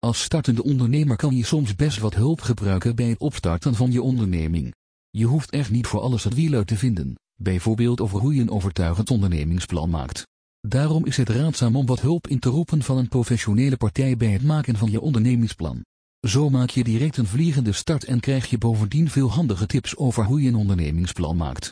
Als startende ondernemer kan je soms best wat hulp gebruiken bij het opstarten van je onderneming. Je hoeft echt niet voor alles het wiel uit te vinden, bijvoorbeeld over hoe je een overtuigend ondernemingsplan maakt. Daarom is het raadzaam om wat hulp in te roepen van een professionele partij bij het maken van je ondernemingsplan. Zo maak je direct een vliegende start en krijg je bovendien veel handige tips over hoe je een ondernemingsplan maakt.